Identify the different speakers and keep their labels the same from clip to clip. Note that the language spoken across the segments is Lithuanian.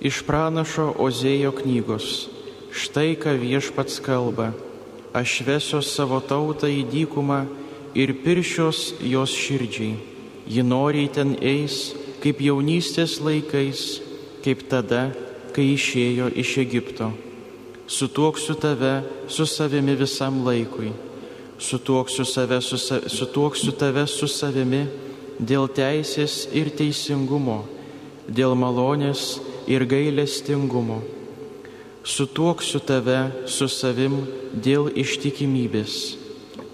Speaker 1: Iš pranašo Ozėjo knygos. Štai ką viešpats kalba. Aš vesiu savo tautą į dykumą ir piršios jos širdžiai. Ji noriai ten eis, kaip jaunystės laikais, kaip tada, kai išėjo iš Egipto. Sutuoksiu tave su savimi visam laikui. Sutuoksiu, save, su, sutuoksiu tave su savimi dėl teisės ir teisingumo, dėl malonės ir gailestingumo. Sutuoksiu tave su savim dėl ištikimybės.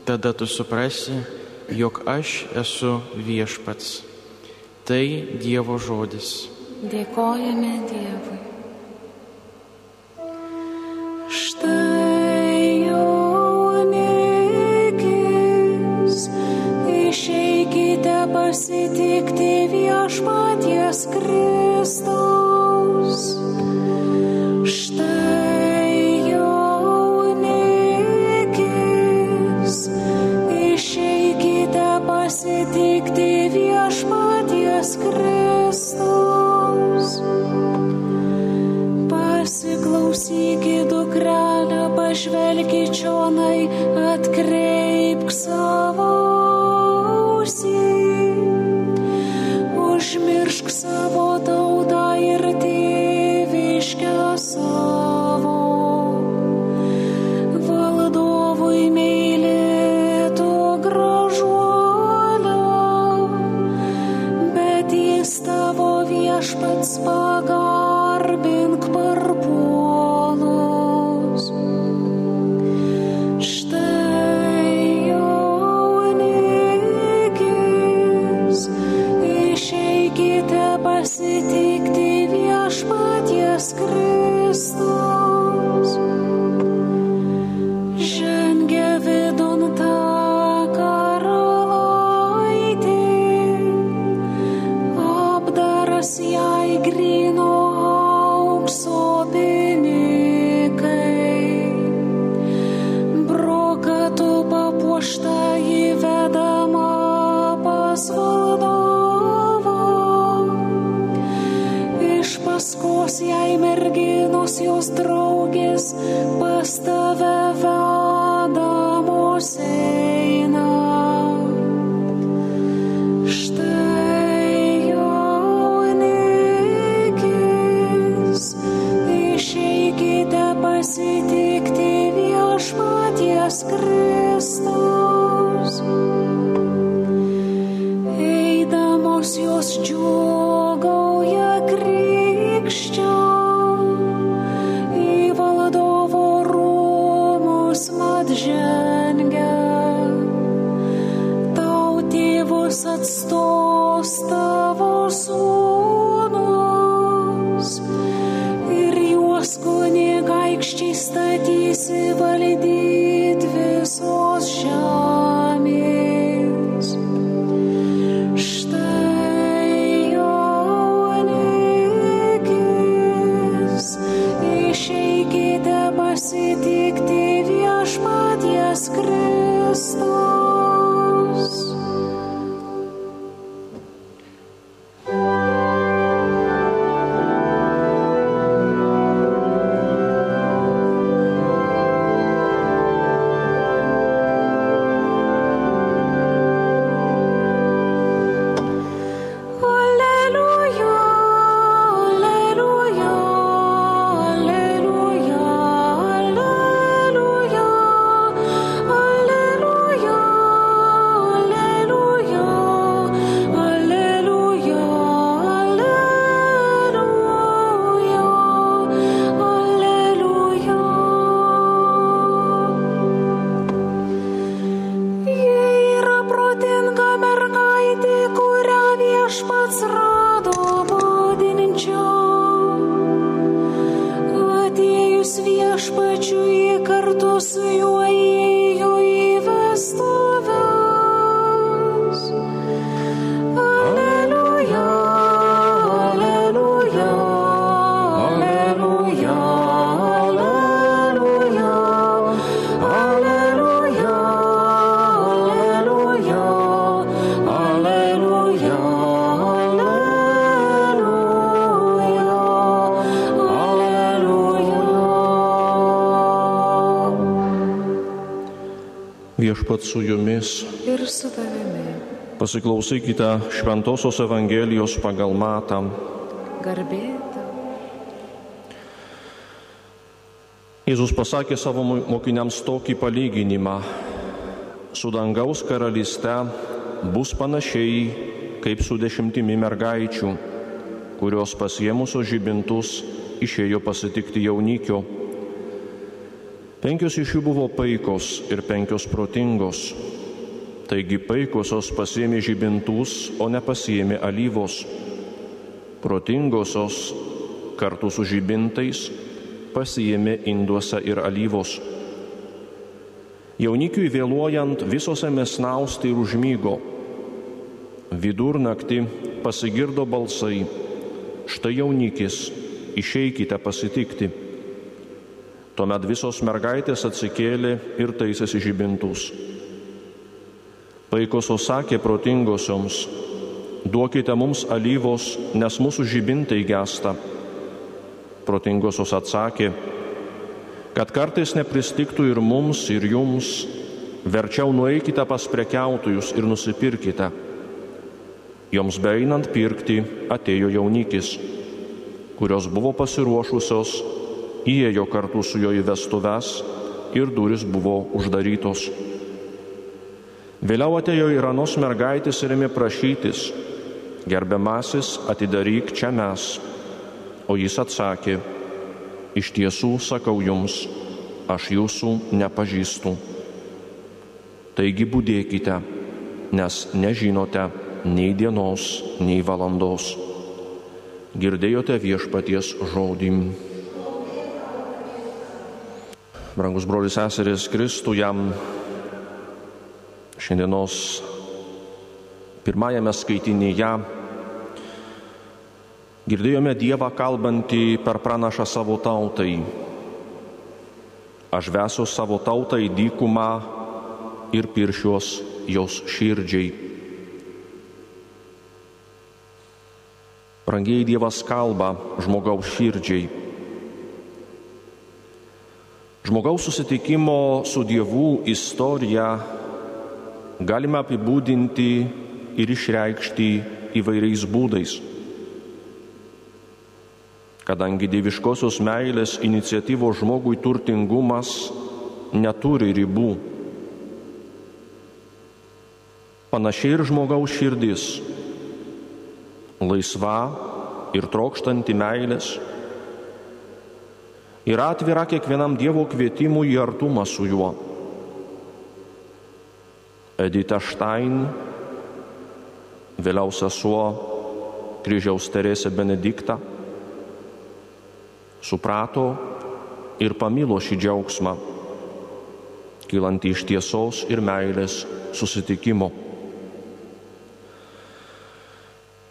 Speaker 1: Tada tu suprasi, jog aš esu viešpats. Tai Dievo žodis.
Speaker 2: Dėkojame Dievui. Like.
Speaker 3: Viešpat su jumis.
Speaker 2: ir su tavimi.
Speaker 3: Pasiklausykite Šventojios Evangelijos pagal Matą.
Speaker 2: Garbė tau.
Speaker 3: Jėzus pasakė savo mo- mokiniams tokį palyginimą. Su dangaus karalyste bus panašiai kaip su dešimtimi mergaičių, kurios pasiemusios žibintus išėjo pasitikti jaunikio. Penkios iš jų buvo paikos ir penkios protingos. Taigi paikosios pasiemė žibintus, o nepasiemė alyvos. Protingosios kartu su žibintais pasiėmė induose ir alyvos. Jaunikiui vėluojant visos ėmė snausti ir užmygo. Vidurnaktį pasigirdo balsai. Štai jaunikis, išeikite pasitikti. Tuomet visos mergaitės atsikėlė ir taisėsi žibintus. Paikosios sakė protingosioms, duokite mums alyvos, nes mūsų žibintai gesta. Protingosios atsakė, kad kartais nepristiktų ir mums, ir jums, verčiau nueikite pas prekiautojus ir nusipirkite. Joms beeinant pirkti atėjo jaunikis, kurios buvo pasiruošusios, įėjo kartu su jo į vestuves ir duris buvo uždarytos. Vėliau atėjo ir anos mergaitės ir ėmė prašytis, gerbiamasis, atidaryk čia mes. O jis atsakė, iš tiesų sakau jums, aš jūsų nepažįstu. Taigi būdėkite, nes nežinote nei dienos, nei valandos. Girdėjote viešpaties žodį. Brangus brolis seseris Kristų jam šiandienos pirmajame skaitinėje girdėjome Dievą kalbantį per pranašą savo tautai. Aš vesiu savo tautą į dykumą ir piršiuos jos širdžiai. Brangiai Dievas kalba žmogaus širdžiai. Žmogaus susitikimo su Dievu istoriją galime apibūdinti ir išreikšti įvairiais būdais. Kadangi dieviškosios meilės iniciatyvos žmogui turtingumas neturi ribų. Panašiai ir žmogaus širdis - laisva ir trokštanti meilės - yra atvira kiekvienam Dievo kvietimui į artumą su juo. Edita Štain, vėliau sesuo kryžiaus Teresė Benedikta, suprato ir pamilo šį džiaugsmą, kylantį iš tiesos ir meilės susitikimo.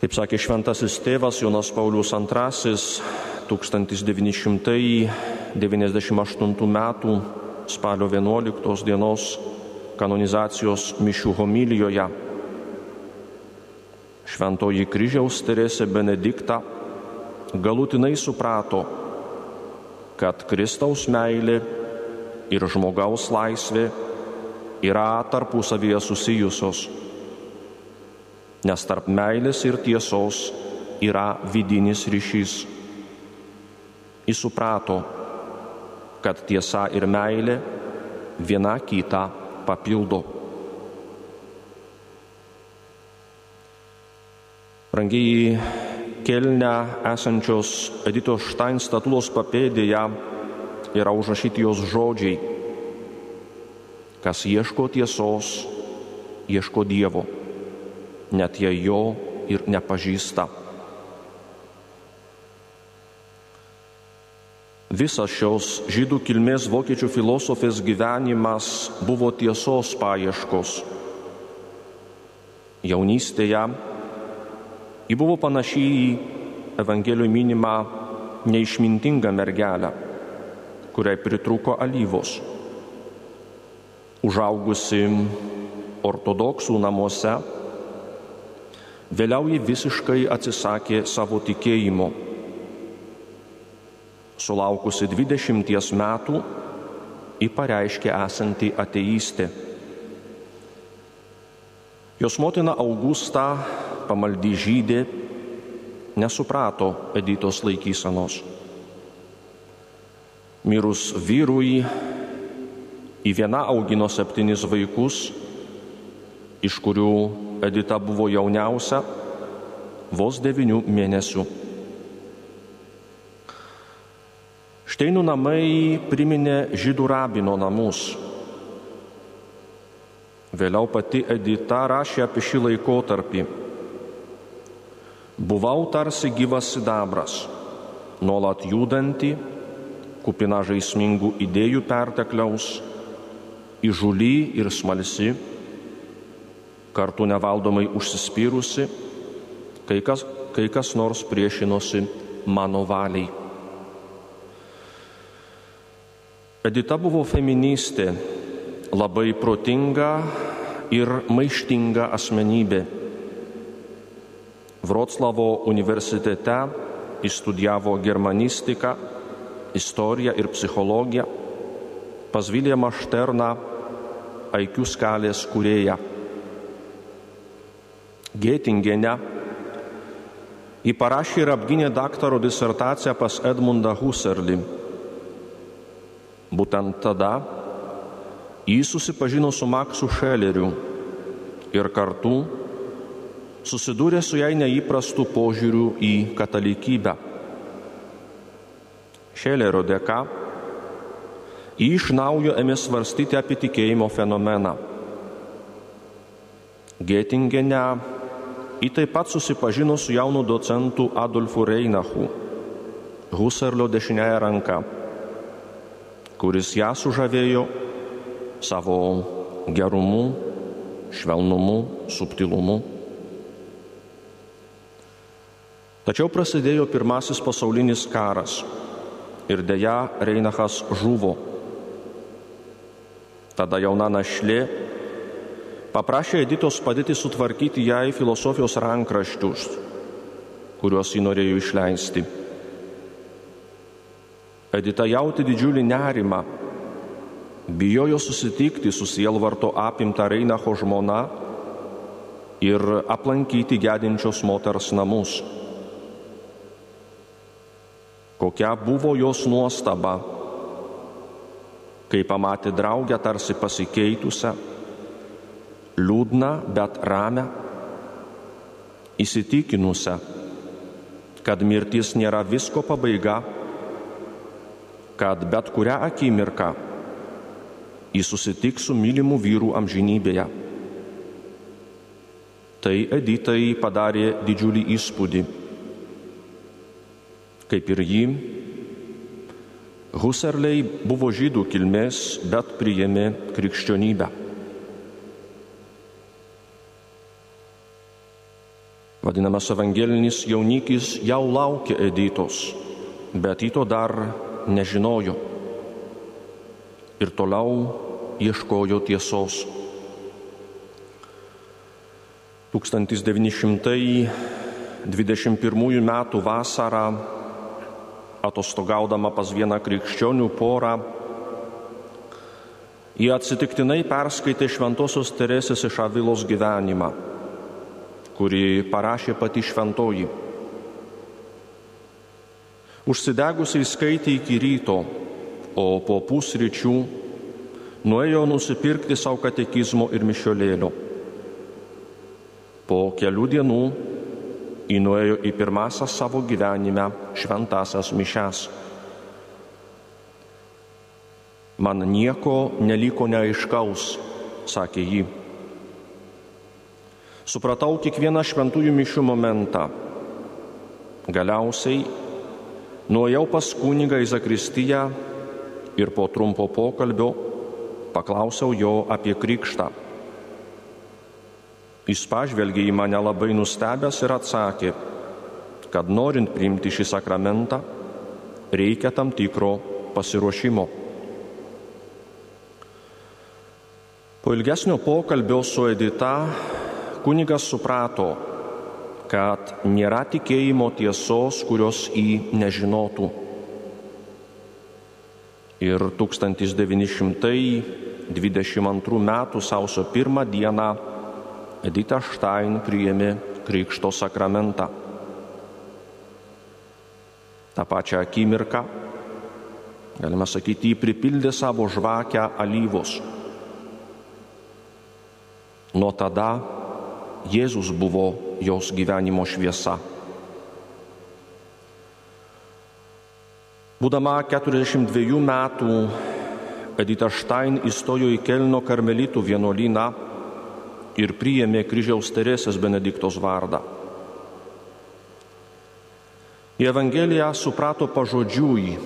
Speaker 3: Kaip sakė šventasis tėvas Jonas Paulius II 1998 m. spalio 11 dienos kanonizacijos mišių homilijoje. Šventoji kryžiaus Teresė Benedikta galutinai suprato, kad Kristaus meilė ir žmogaus laisvė yra tarpusavyje susijusios, nes tarp meilės ir tiesos yra vidinis ryšys. Jis suprato, kad tiesa ir meilė viena kitą papildo. Rangiai kelne esančios Editos Štain statulos papėdėje yra užrašyti jos žodžiai. Kas ieško tiesos, ieško Dievo, net jei jo ir nepažįsta. Visas šios žydų kilmės vokiečių filosofės gyvenimas buvo tiesos paieškos. Jaunystėje ji buvo panaši į Evangelijoje minimą neišmintingą mergelę, kuriai pritruko alyvos. Užaugusi ortodoksų namuose, vėliau ji visiškai atsisakė savo tikėjimo sulaukusi 20 metų, ji pareiškė esanti ateistė. Jos motina Augusta, pamaldy žydė, nesuprato Editos laikysenos. Mirus vyrui, į vieną augino septynis vaikus, iš kurių Edita buvo jauniausia, vos devinių mėnesių. Šteinų namai priminė žydų rabino namus. Vėliau pati Edita rašė apie šį laikotarpį. Buvau tarsi gyvas sidabras, nuolat judanti, kupina žaismingų idėjų pertekliaus, įžuly ir smalsi, kartu nevaldomai užsispyrusi, kai kas, kai kas nors priešinosi mano valiai. Edita buvo feministė, labai protinga ir maištinga asmenybė. Vroclavo universitete įstudijavo germanistiką, istoriją ir psichologiją, pas Viljamą Šterną aikių skalės kurėją. Gėtingene Ji parašė ir apgynė daktaro disertaciją pas Edmundą Husserlį. Būtent tada jis susipažino su Maksu Šeleriu ir kartu susidūrė su jai neįprastu požiūriu į katalikybę. Šelerio dėka jį iš naujo ėmė svarstyti apie tikėjimo fenomeną. Gėtingene Ji taip pat susipažino su jaunu docentu Adolfu Reinachu, Husserlio dešinėje ranka, kuris ją sužavėjo savo gerumu, švelnumu, subtilumu. Tačiau prasidėjo pirmasis pasaulinis karas ir dėja Reinachas žuvo. Tada jauna našlė paprašė Editos padėti sutvarkyti jai filosofijos rankraščius, kuriuos ji norėjo išleisti. Edita jauti didžiulį nerimą, bijojo susitikti su sielvarto apimta Reinacho žmona ir aplankyti gedinčios moters namus. Kokia buvo jos nuostaba, kai pamatė draugę tarsi pasikeitusią liūdną, bet ramę, įsitikinusią, kad mirtis nėra visko pabaiga, kad bet kurią akimirką jis susitiks su mylimu vyru amžinybėje. Tai Editai padarė didžiulį įspūdį. Kaip ir jį, Husserliai buvo žydų kilmės, bet priėmė krikščionybę. Vadinamas evangelinis jaunikis jau laukia Editos, bet ji to dar nežinojo ir toliau ieškojo tiesos. 1921 m. vasarą, atostogaudama pas vieną krikščionių porą, jie atsitiktinai perskaitė Šventojios Teresės iš Avilos gyvenimą kurį parašė pati šventoji. Užsidegusiai skaitė iki ryto, o po pusryčių nuėjo nusipirkti savo katekizmo ir mišiolėlio. Po kelių dienų įnuėjo į pirmasias savo gyvenime šventasias mišes. Man nieko neliko neaiškaus, sakė ji. Supratau kiekvieną šventųjų mišių momentą. Galiausiai nuėjau pas kunigą į Zakristiją ir po trumpo pokalbio paklausiau jo apie krikštą. Jis pažvelgė į mane labai nustebęs ir atsakė, kad norint priimti šį sakramentą, reikia tam tikro pasiruošimo. Po ilgesnio pokalbio su Edita kunigas suprato, kad nėra tikėjimo tiesos, kurios jį nežinotų. Ir 1922 m. sausio 1 dieną Edita Štain priėmė Krikšto sakramentą. Ta pačią akimirką, galima sakyti, jį pripildė savo žvakę alyvos. Nuo tada Jėzus buvo jos gyvenimo šviesa. Būdama 42 metų, Edita Štain įstojo į Kelno karmelitų vienuolyną ir priėmė kryžiaus Teresės Benediktos vardą. Į Evangeliją suprato pažodžiui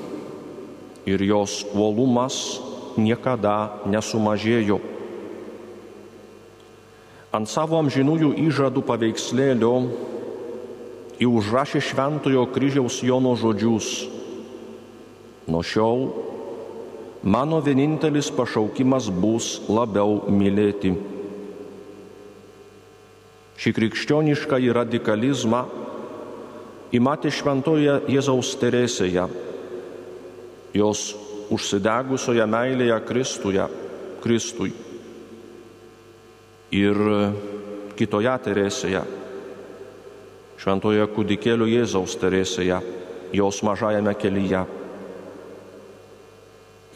Speaker 3: ir jos uolumas niekada nesumažėjo. Ant savo amžinųjų įžadų paveikslėlio į užrašė Šventojo kryžiaus Jono žodžius. Nuo šiol mano vienintelis pašaukimas bus labiau mylėti. Šį krikščionišką į radikalizmą įmatė šventoje Jėzaus Teresėje, jos užsidegusioje meilėje Kristuje, Kristui. Ir kitoje Teresėje, šventoje kūdikėlio Jėzaus Teresėje, jos mažajame kelyje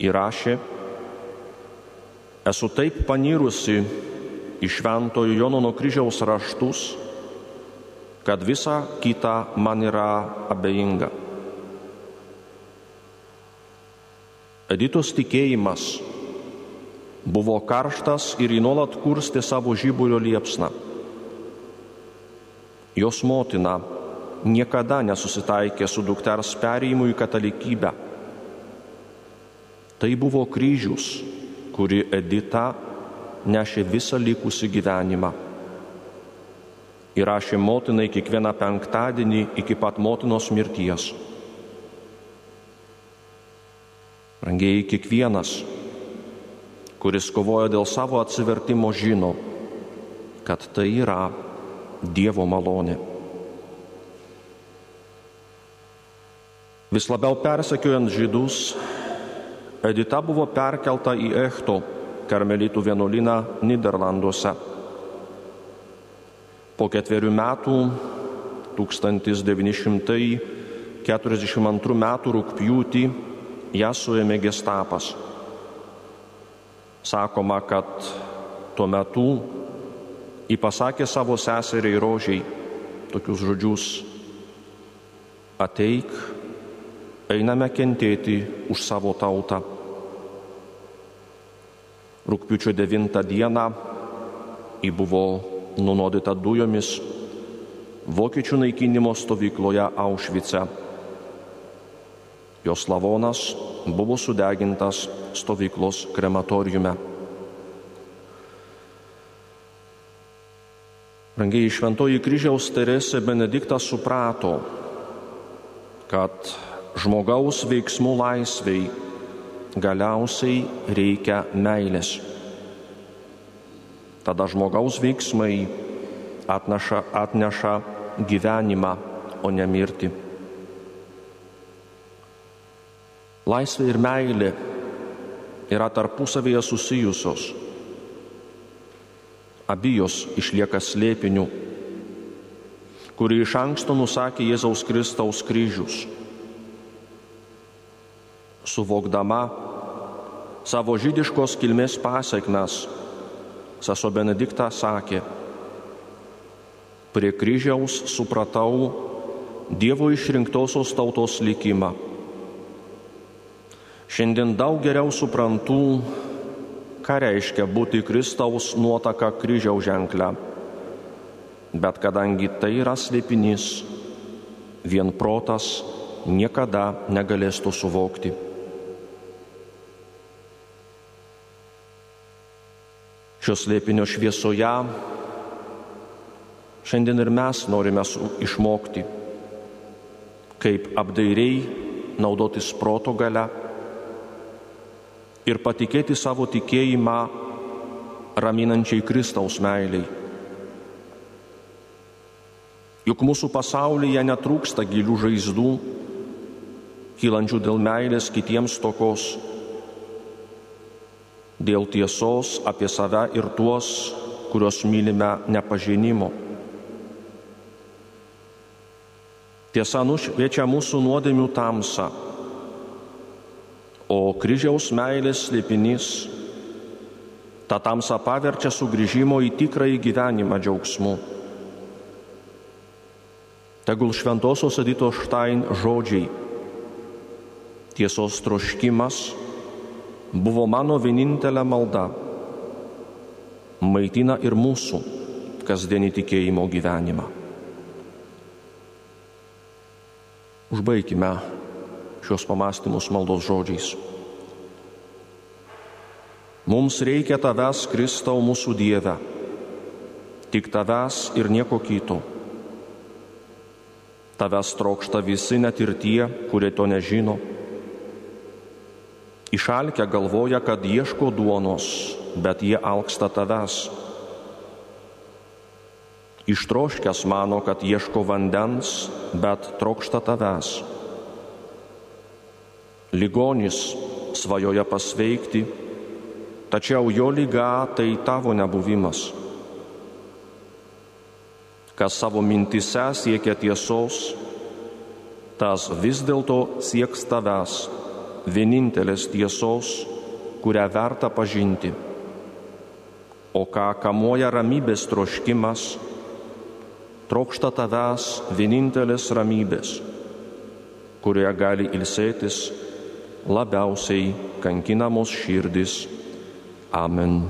Speaker 3: įrašė, esu taip panirusi į šventojo Jono nuo kryžiaus raštus, kad visa kita man yra abejinga. Editos tikėjimas buvo karštas ir į nuolat kurstė savo žyburio liepsną. Jos motina niekada nesusitaikė su dukters perėjimu į katalikybę Tai buvo kryžius, kuri Edita nešė visą likusį gyvenimą. Įrašė motinai kiekvieną penktadienį iki pat motinos mirties. Rangiai kiekvienas, kuris kovoja dėl savo atsivertimo, žino, kad tai yra Dievo malonė. Vis labiau persekiojant žydus, Edita buvo perkelta į Echto karmelitų vienuolyną Niderlanduose. Po ketverių metų 1942 m. rūpjūtį ją suėmė gestapas. Sakoma, kad tuo metu jį pasakė savo seseriai rožiai tokius žodžius - ateik einame kentėti už savo tautą. Rūpiučio 9 dieną jį buvo nunuodyta dujomis vokiečių naikinimo stovykloje Aušvice. Jos lavonas buvo sudegintas stovyklos krematoriume. Rangiai šventoji kryžiaus Teresė Benediktas suprato, kad žmogaus veiksmų laisviai galiausiai reikia meilės. Tada žmogaus veiksmai atneša, atneša gyvenimą, o ne mirtį. Laisvė ir meilė yra tarpusavėje susijusios. Abijos išlieka slėpiniu, kurį iš anksto nusakė Jėzaus Kristaus kryžius suvokdama savo žydiškos kilmės pasiekmes, sesuo Benedikta sakė, prie kryžiaus supratau Dievo išrinktosios tautos likimą. Šiandien daug geriau suprantu, ką reiškia būti Kristaus nuotaka kryžiaus ženklę. Bet kadangi tai yra slėpinys, vien protas niekada negalės to suvokti. šios lėpinio šviesoje šiandien ir mes norime išmokti, kaip apdairiai naudotis proto gale ir patikėti savo tikėjimą raminančiai Kristaus meiliai. Juk mūsų pasaulyje netrūksta gilių žaizdų, kylančių dėl meilės kitiems tokos dėl tiesos apie save ir tuos, kuriuos mylime nepažinimo. Tiesa nušviečia mūsų nuodėmių tamsą, o kryžiaus meilės slėpinys tą tamsą paverčia sugrįžimo į tikrąjį gyvenimą džiaugsmu. Tegul šventosios Edito Štain žodžiai tiesos troškimas buvo mano vienintelė malda, maitina ir mūsų kasdienį tikėjimo gyvenimą. Užbaikime šios pamastymus maldos žodžiais. Mums reikia tavęs, Kristau, mūsų Dieve, tik tavęs ir nieko kito. Tavęs trokšta visi net ir tie, kurie to nežino. Išalkę galvoja, kad ieško duonos, bet jie alksta tavęs. Ištroškęs mano, kad ieško vandens, bet trokšta tavęs. Ligonis svajoja pasveikti, tačiau jo lyga tai tavo nebuvimas. Kas savo mintise siekia tiesos, tas vis dėlto sieks tavęs, vienintelės tiesos, kurią verta pažinti. O ką kamuoja ramybės troškimas, trokšta tavęs vienintelės ramybės, kurioje gali ilsėtis labiausiai kankinamos širdis. Amen.